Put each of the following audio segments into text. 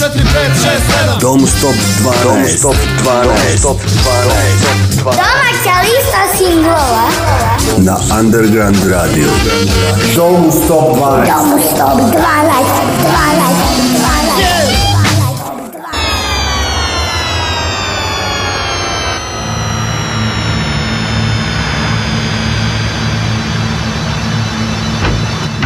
4, 5, 6, 7 Dom Stop 12 Dom Stop 12 Dom Stop 12 Domaća lista singlova Na Underground Radio Dom Stop 12 Dom Stop 12 12 12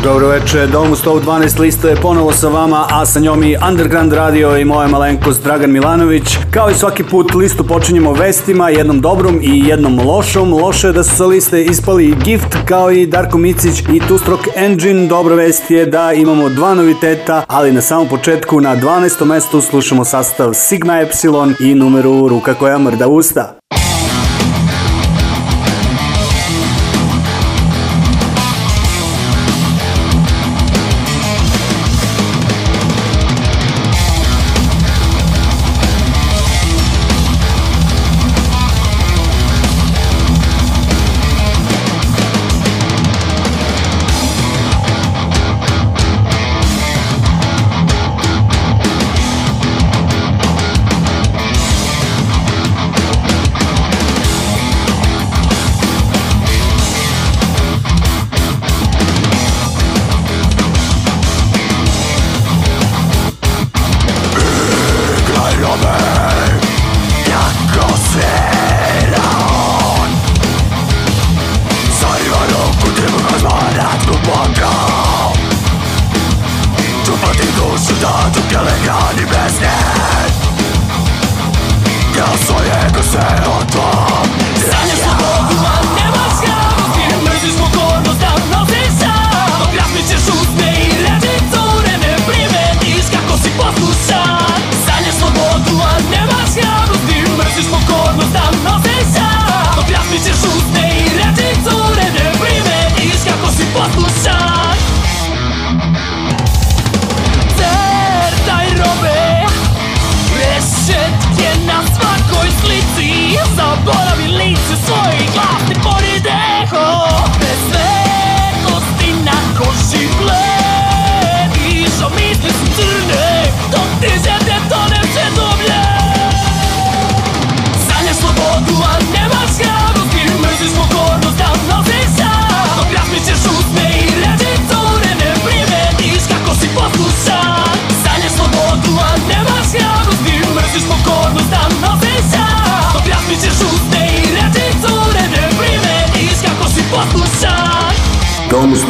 Dobro večer, Domu 112 listo je ponovo sa vama, a sa njom i Underground Radio i moja malenkost Dragan Milanović. Kao i svaki put listu počinjemo vestima, jednom dobrom i jednom lošom. Loše je da su sa liste ispali Gift kao i Darko Micić i Tustrok Engine. Dobra vest je da imamo dva noviteta, ali na samom početku na 12. mestu slušamo sastav Sigma Epsilon i numeru Ruka koja mrda usta.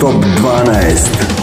ТОП-12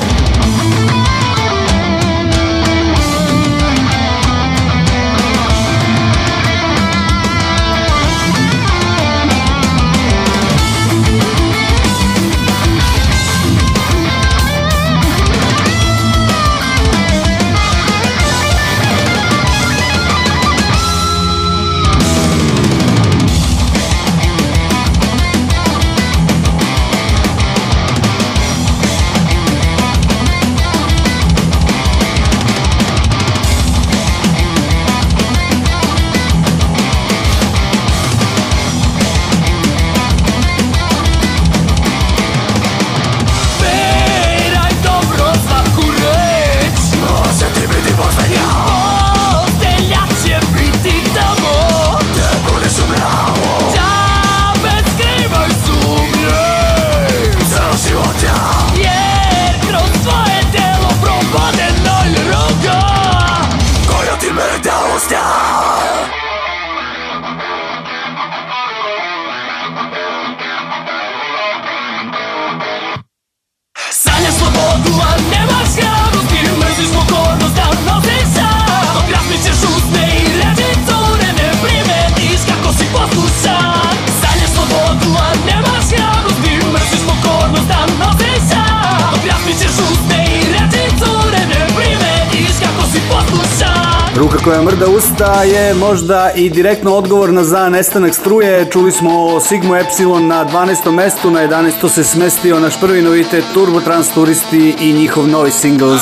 koja mrda usta je možda i direktno odgovorna za nestanak struje. Čuli smo o Sigmu Epsilon na 12. mestu, na 11. se smestio naš prvi novitet Turbo Trans Turisti i njihov novi single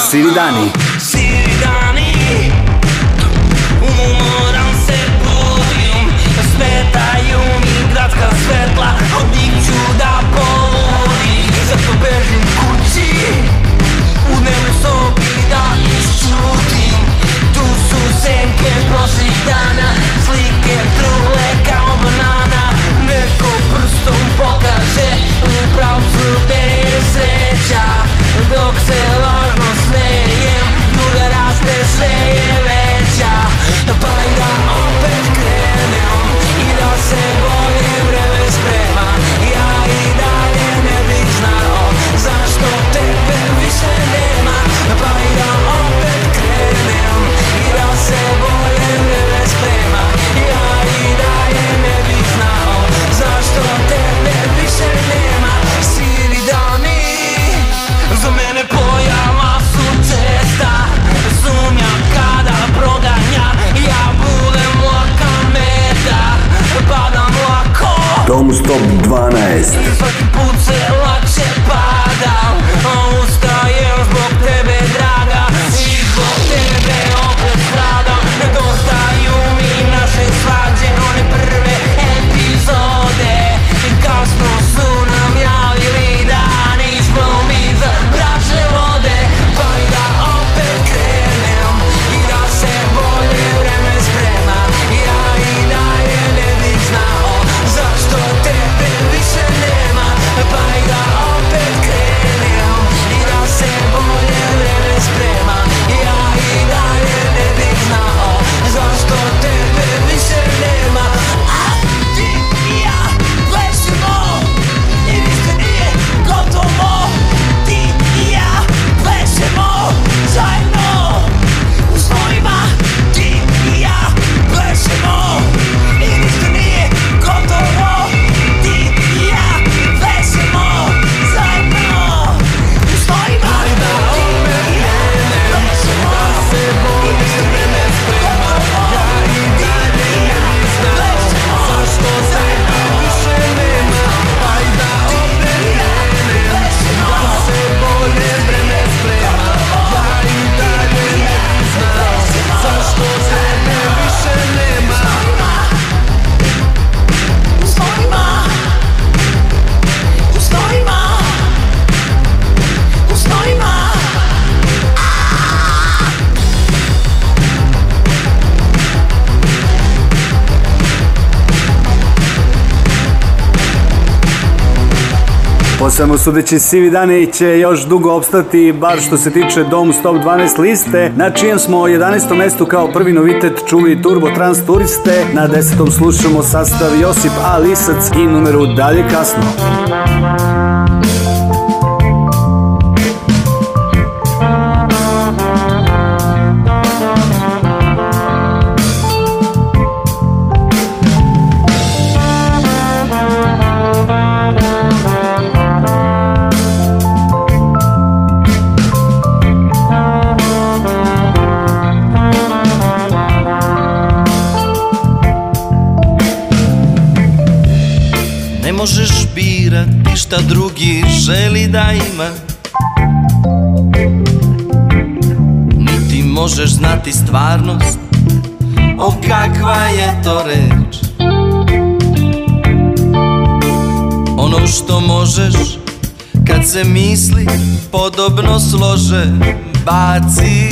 Samo sudeći Sivi Dani će još dugo opstati, bar što se tiče Dom Stop 12 liste, na čijem smo 11. mestu kao prvi novitet čuli Turbo Trans Turiste, na 10. slušamo sastav Josip A. Lisac i numeru Dalje kasno. stvarnost O kakva je to reč Ono što možeš Kad se misli podobno slože Baci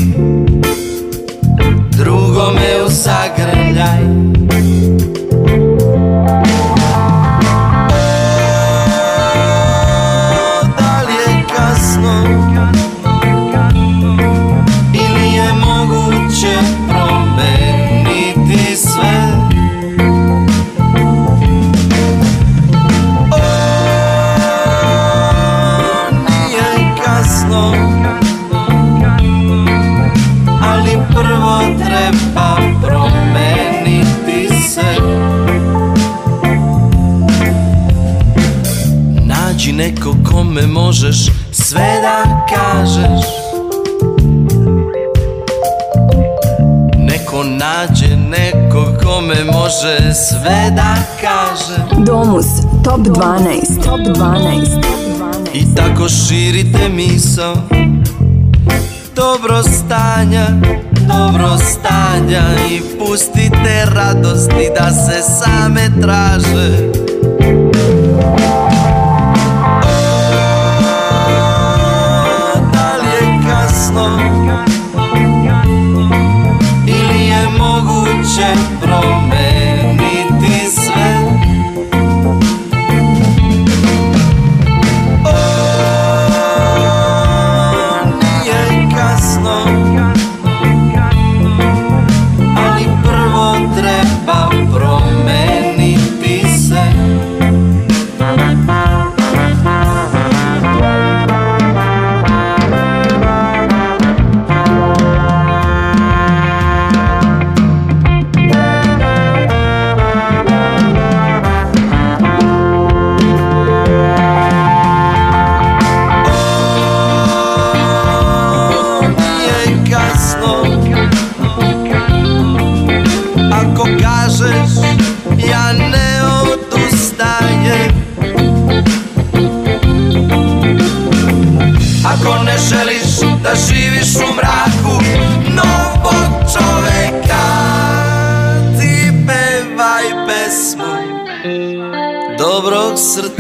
me možeš sve da kažeš Neko nađe nekog kome može sve da kaže Domus Top 12 Top 12 I tako širite miso Dobro stanja dobro stanja i pustite radosti da se same traže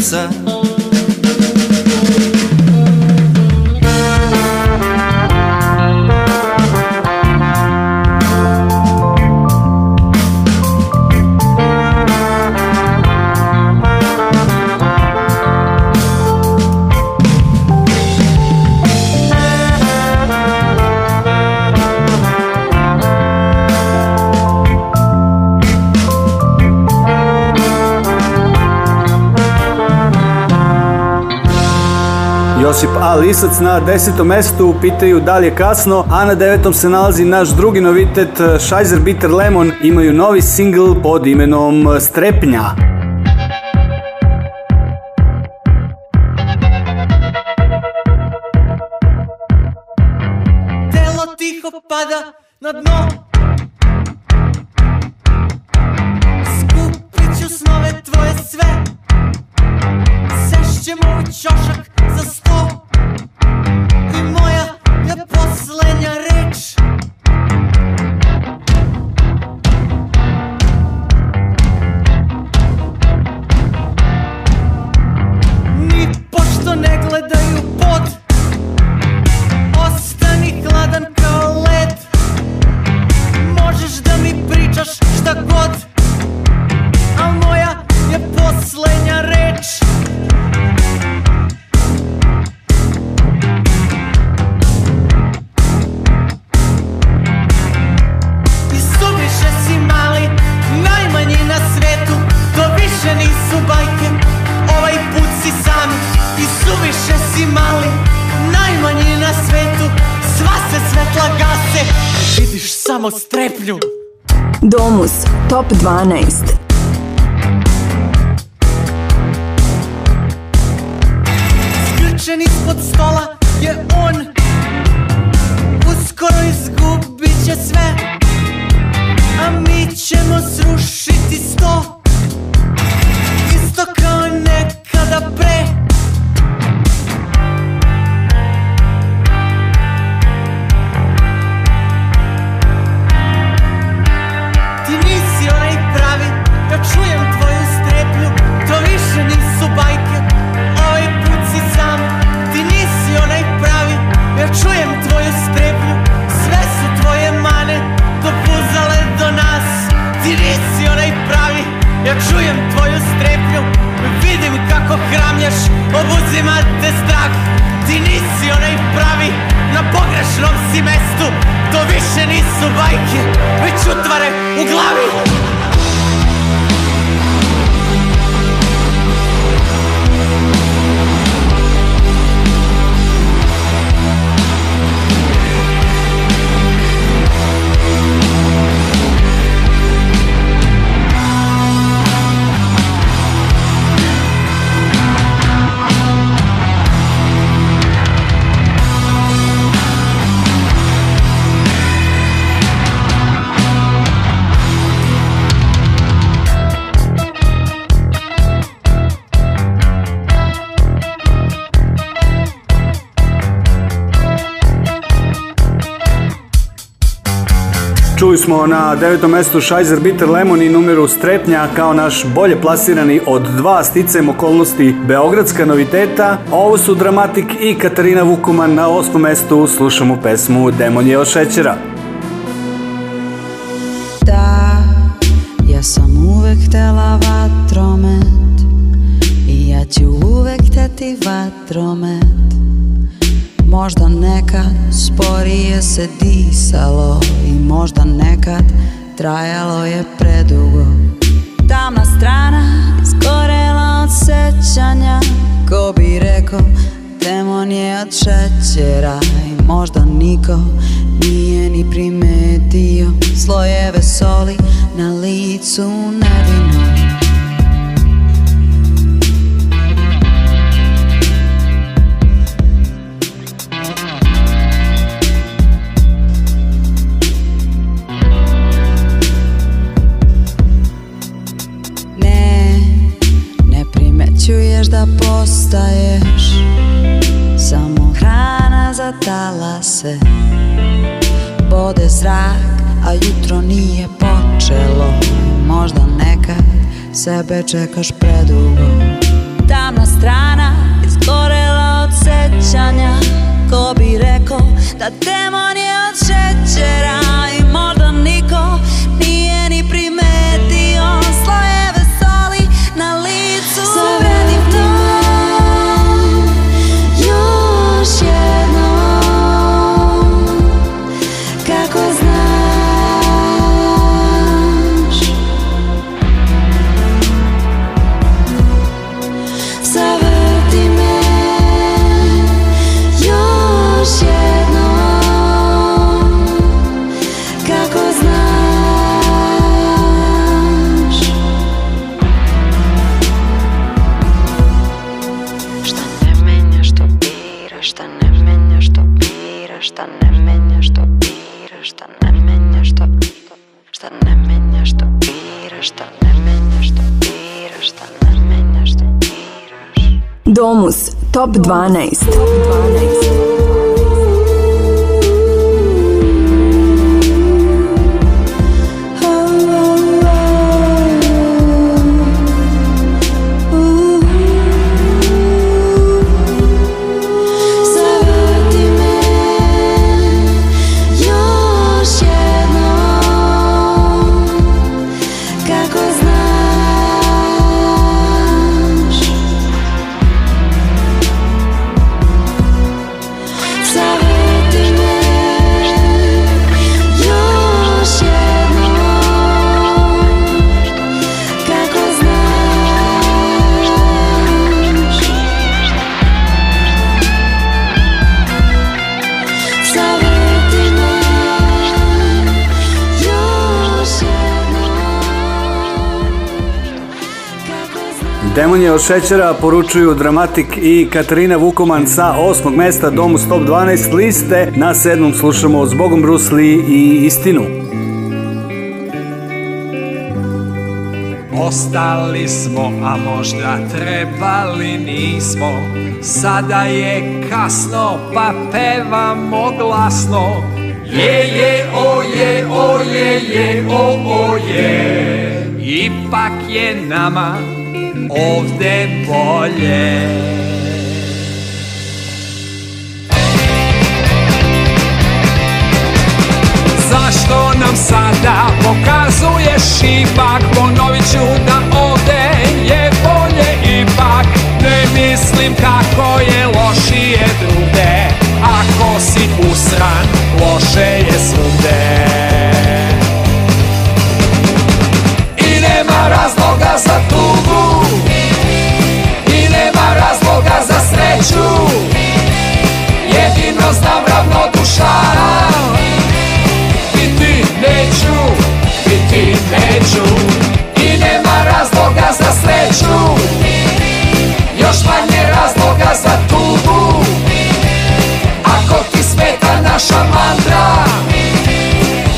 camisa Lisac na desetom mestu, pitaju da li je kasno, a na devetom se nalazi naš drugi novitet, e, Shizer Bitter Lemon, imaju novi single pod imenom Strepnja. Telo tiho pada na dno The 12. smo na devetom mjestu Shaizer Bitter Lemon i numeru Strepnja kao naš bolje plasirani od dva sticajem okolnosti Beogradska noviteta. Ovo su Dramatik i Katarina Vukuman na osmom mjestu slušamo pesmu Demon je od šećera. Da, ja sam uvek htjela vatromet i ja ću uvek vatromet Možda nekad sporije se disalo I možda nekad trajalo je predugo Tamna strana skorela od sećanja Ko bi rekao demon je od šećera I možda niko nije ni primetio Slojeve soli na licu nevinu Čuješ da postaješ Samo hrana za talase Bode zrak, a jutro nije počelo Možda nekad sebe čekaš predugo Tamna strana izgorela od sećanja Ko bi rekao da demon je od šećera Top 12. Top 12. je od šećera poručuju Dramatik i Katarina Vukoman sa osmog mesta Domu Stop 12 liste. Na sedmom slušamo Zbogom Bruce i Istinu. Ostali smo, a možda trebali nismo Sada je kasno, pa pevamo glasno Je, je, o, je, o, je, je, o, o, je Ipak je nama ovde bolje Zašto nam sada pokazuješ ipak Ponovit ću da ovde je bolje ipak Ne mislim kako je lošije druge Ako si usran loše je svude I nema razloga za tugu sreću Jedino znam ravnodušan Biti neću, biti neću I nema razloga za sreću Još manje razloga za tugu Ako ti smeta naša mantra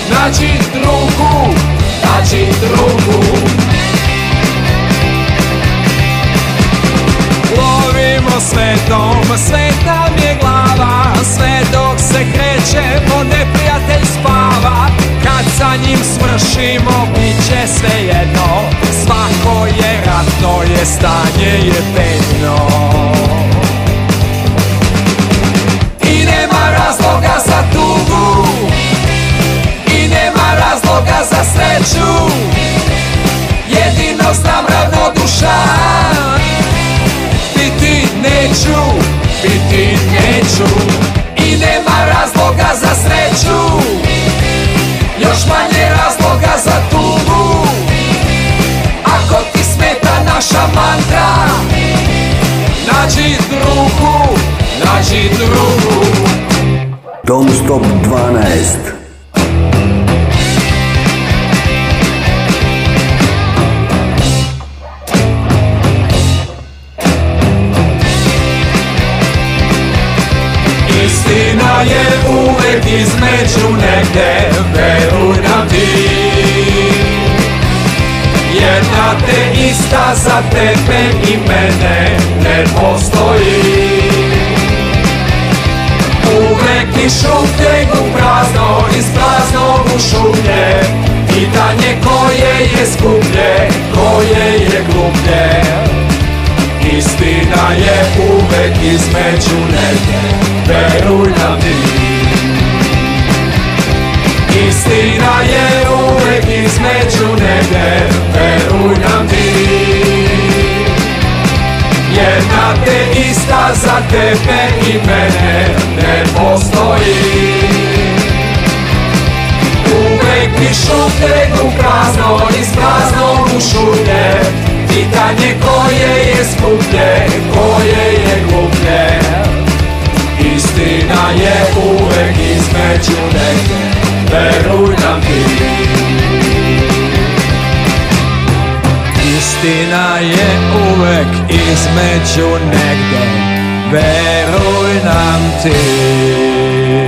Nađi drugu, nađi drugu Ma pa sveta mi je glava Sve dok se kreće Po neprijatelj spava Kad sa njim smršimo će sve jedno Svako je ratno je Stanje je petno I nema razloga za tugu I nema razloga za sreću sreću I nema razloga za sreću Još manje razloga za tugu Ako ti smeta naša mantra Nađi drugu, nađi drugu Dom Stop 12 između negde, veruj nam ti Jedna te ista za tebe i mene ne postoji Uvek i šupljeg u prazno, iz praznog u i Pitanje koje je skuplje, koje je gluplje Istina je uvek između negde, veruj nam ti za tebe i mene ne postoji Uvek mi u prazno i s u ušulje Pitanje koje je skuplje, koje je gluplje Istina je uvek između neke, veruj nam ti Istina je uvek između negde vero in ante.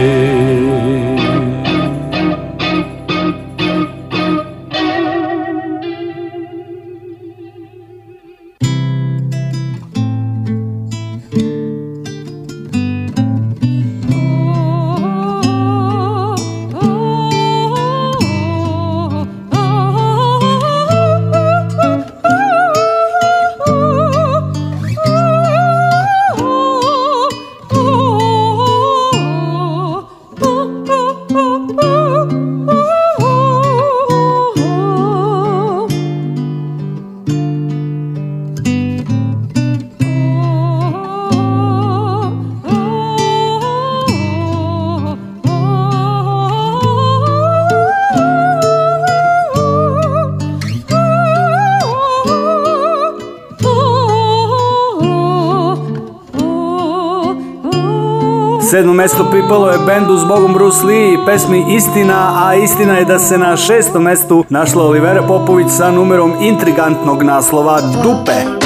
Sedmo mesto pripalo je bendu s Bogom Bruce Lee i pesmi Istina, a istina je da se na šestom mestu našla Olivera Popović sa numerom intrigantnog naslova Dupe.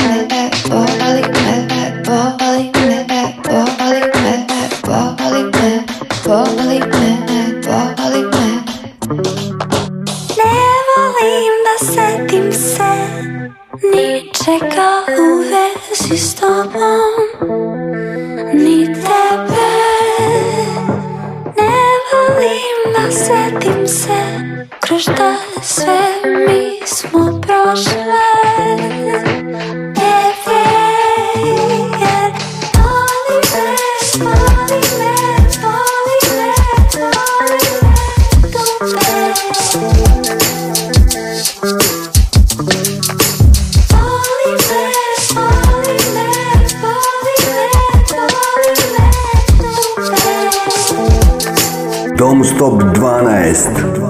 Dom Stop 12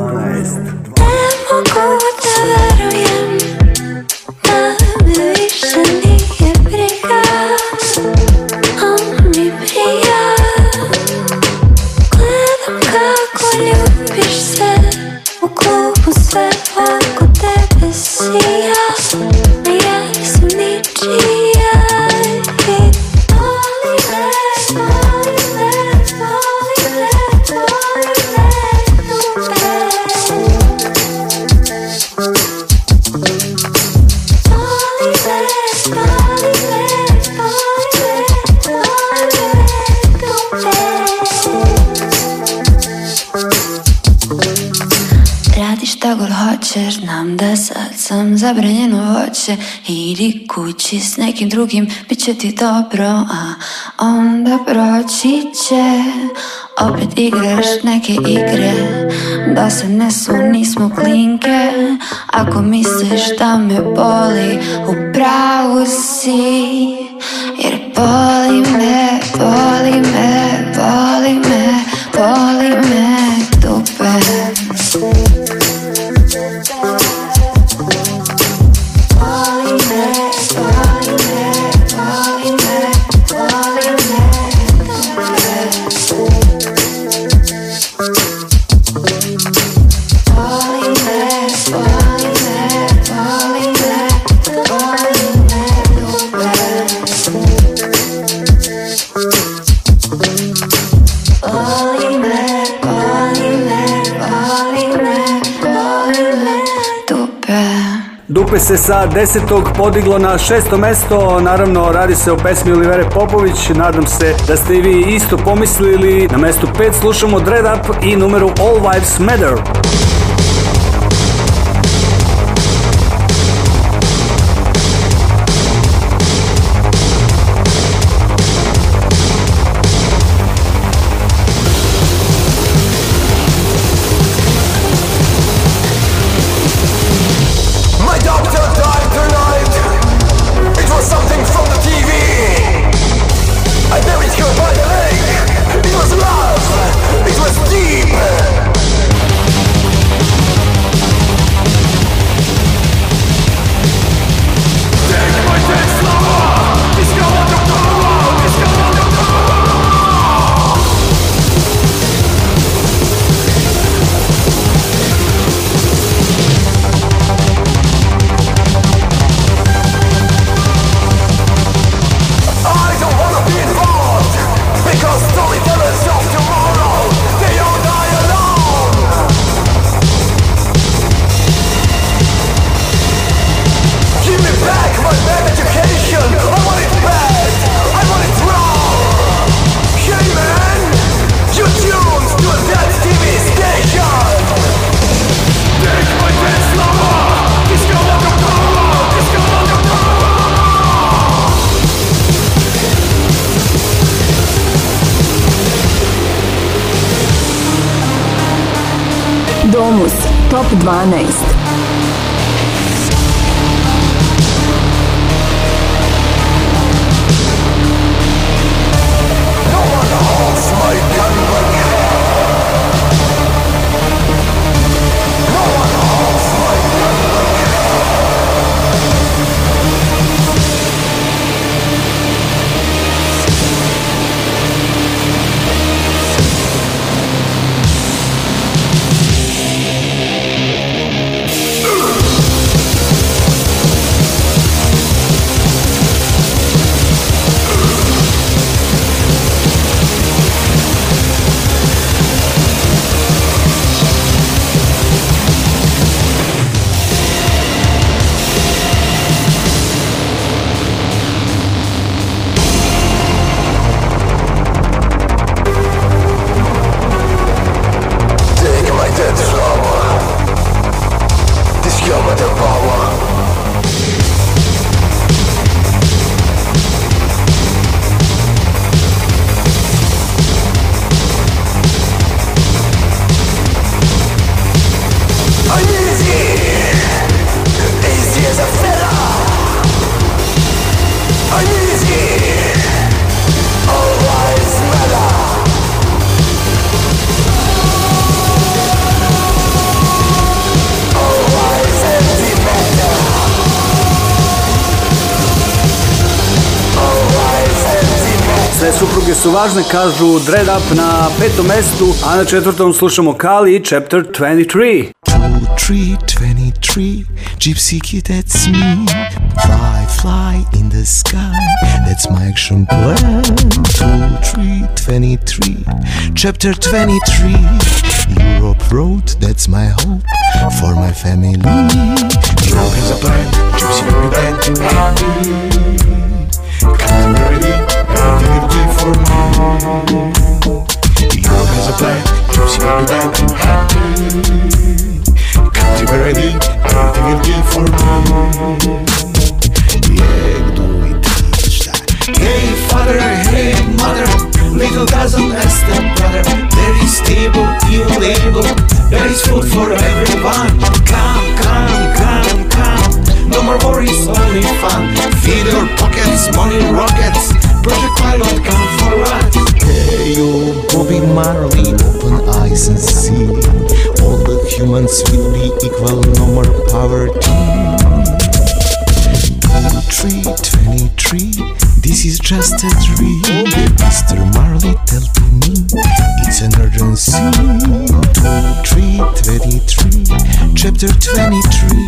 s nekim drugim, bit će ti dobro A onda proći će Opet igraš neke igre Da se ne nesu, nismo klinke Ako misliš da me boli U pravu si Jer boli me, boli me sa desetog podiglo na šesto mesto, naravno radi se o pesmi Olivere Popović, nadam se da ste i vi isto pomislili. Na mestu 5 slušamo Dread Up i numeru All Wives Matter. Sve supruge su važne, kažu Dread Up na petom mestu, a na četvrtom slušamo Kali, Chapter 23. 23, 23, Gypsy Kid, that's me. Fly, fly in the sky, that's my action plan. 23, 23, Chapter 23. Europe Road, that's my hope for my family. Europe a plan, Gypsy be for me Europe has a plan, gypsy Europe happy Come to ready, everything you'll give for me Jakby Hey father, hey mother Little cousin and stepbrother There is table, you label There is food for everyone Come, come, come, come No more worries, only fun Feed your pockets, money rockets Project Pilot come forward Hey you, Bobby Marley, open eyes and see All the humans will be equal, no more poverty 23, 23 this is just a dream. Mr. Marley, tell to me it's an urgency. 23, 23, chapter 23.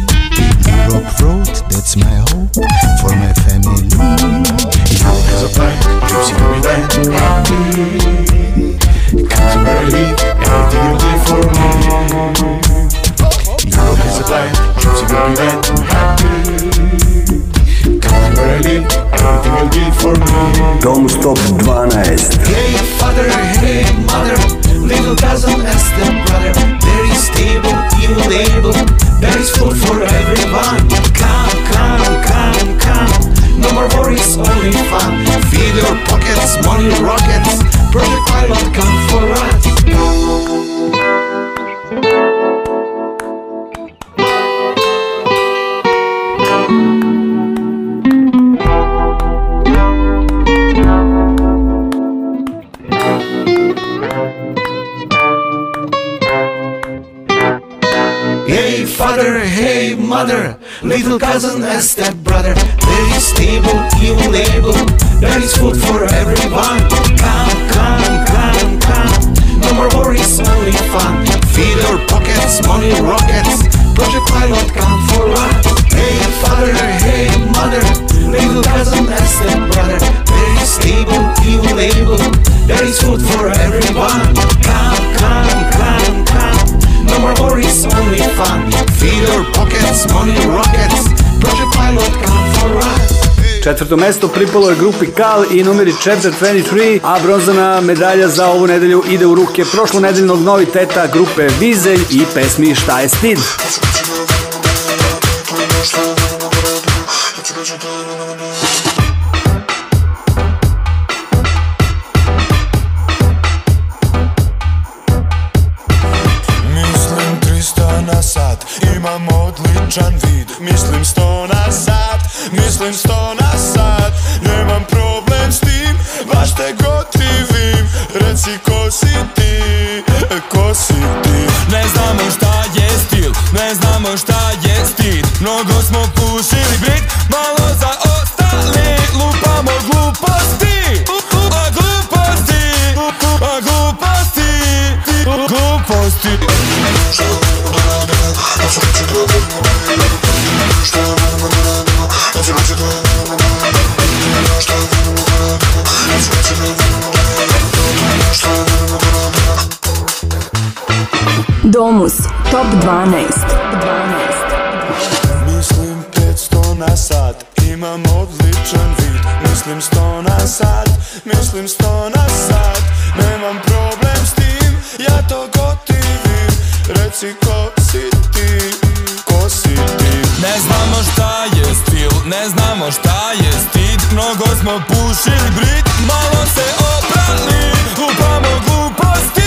Četvrto mesto pripalo je grupi Kal i numeri Chapter 23, a bronzana medalja za ovu nedelju ide u ruke prošlonedeljnog noviteta grupe Vizelj i pesmi Šta je stid? Imam odličan vid Mislim sto na sat Mislim sto na Top 12. Mislim 500 na sat, imam odličan vid. Mislim 100 na sat, mislim 100 na sat. Nemam problem s tim, ja to gotivim. Reci ko si ti, ko si ti. Ne znamo šta je stil, ne znamo šta je stid. Mnogo smo pušili brit, malo se oprali, upamo gluposti.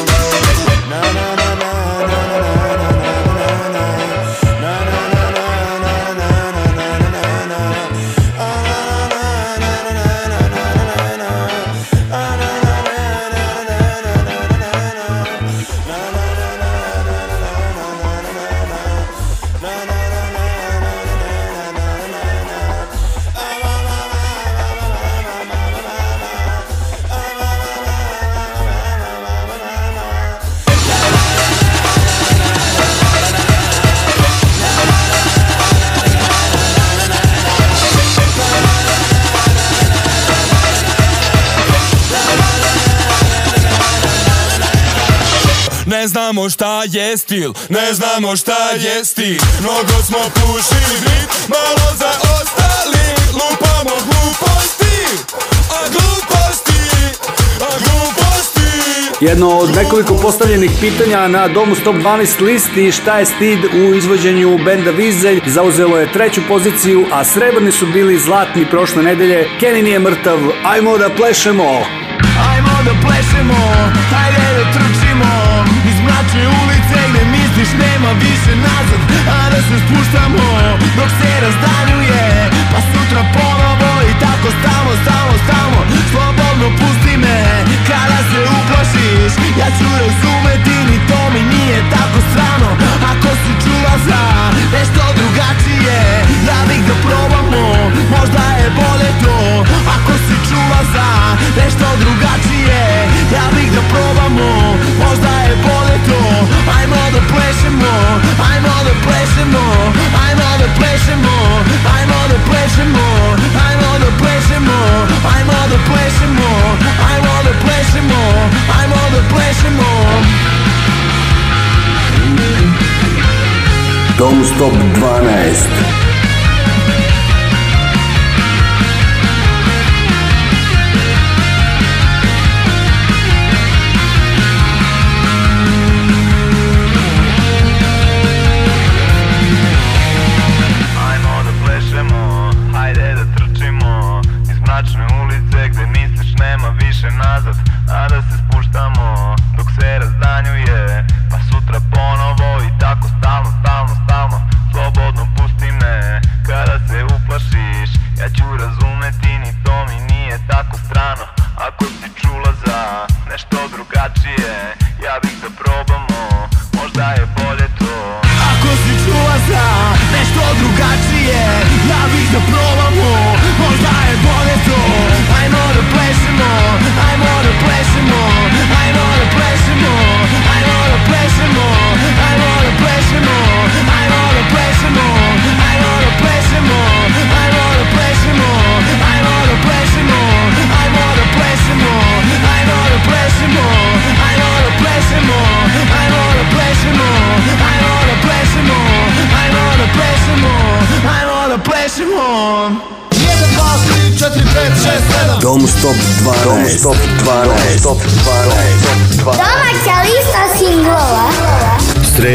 znamo šta je stil, ne znamo šta jesti stil Mnogo smo pušili bit, malo za ostali Lupamo gluposti, a gluposti, a gluposti Jedno od nekoliko postavljenih pitanja na domu Stop 12 listi šta je stid u izvođenju benda Vizelj zauzelo je treću poziciju, a srebrni su bili zlatni prošle nedelje. Kenny nije mrtav, ajmo da plešemo! Ajmo da plešemo, taj da trčimo! ulice ne misliš nema više nazad A da se spuštamo dok se ТОП-12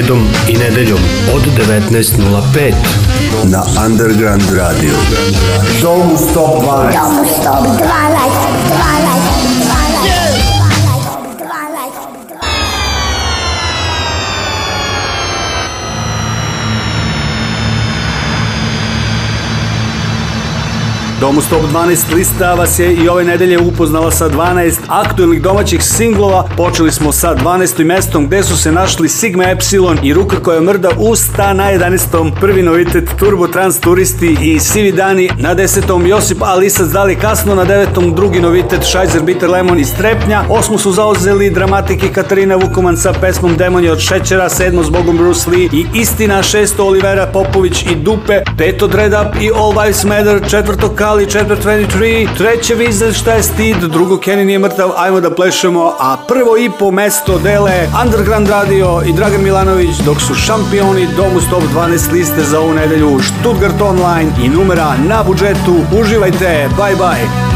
srijedom i nedeljom od 19.05 na Underground Radio. Domu 12. 12. Domu Stop 12 lista vas je i ove nedelje upoznala sa 12 aktuelnih domaćih singlova. Počeli smo sa 12. mestom gde su se našli Sigma Epsilon i Ruka koja mrda usta na 11. Prvi novitet Turbo Trans Turisti i Sivi Dani. Na 10. Josip Alisac Dali Kasno. Na 9. drugi novitet Šajzer Bitter Lemon i Strepnja. 8. su zauzeli Dramatiki Katarina Vukoman sa pesmom Demonje od šećera. sedmo s Bogom Bruce Lee i Istina. 6. Olivera Popović i Dupe. 5. Dread Up i All Lives Matter. 4. Ali Chapter 23, treće vize šta je stid, drugo Kenny nije mrtav, ajmo da plešemo, a prvo i po mesto dele Underground Radio i Dragan Milanović, dok su šampioni u stop 12 liste za ovu nedelju, Stuttgart Online i numera na budžetu, uživajte, bye bye!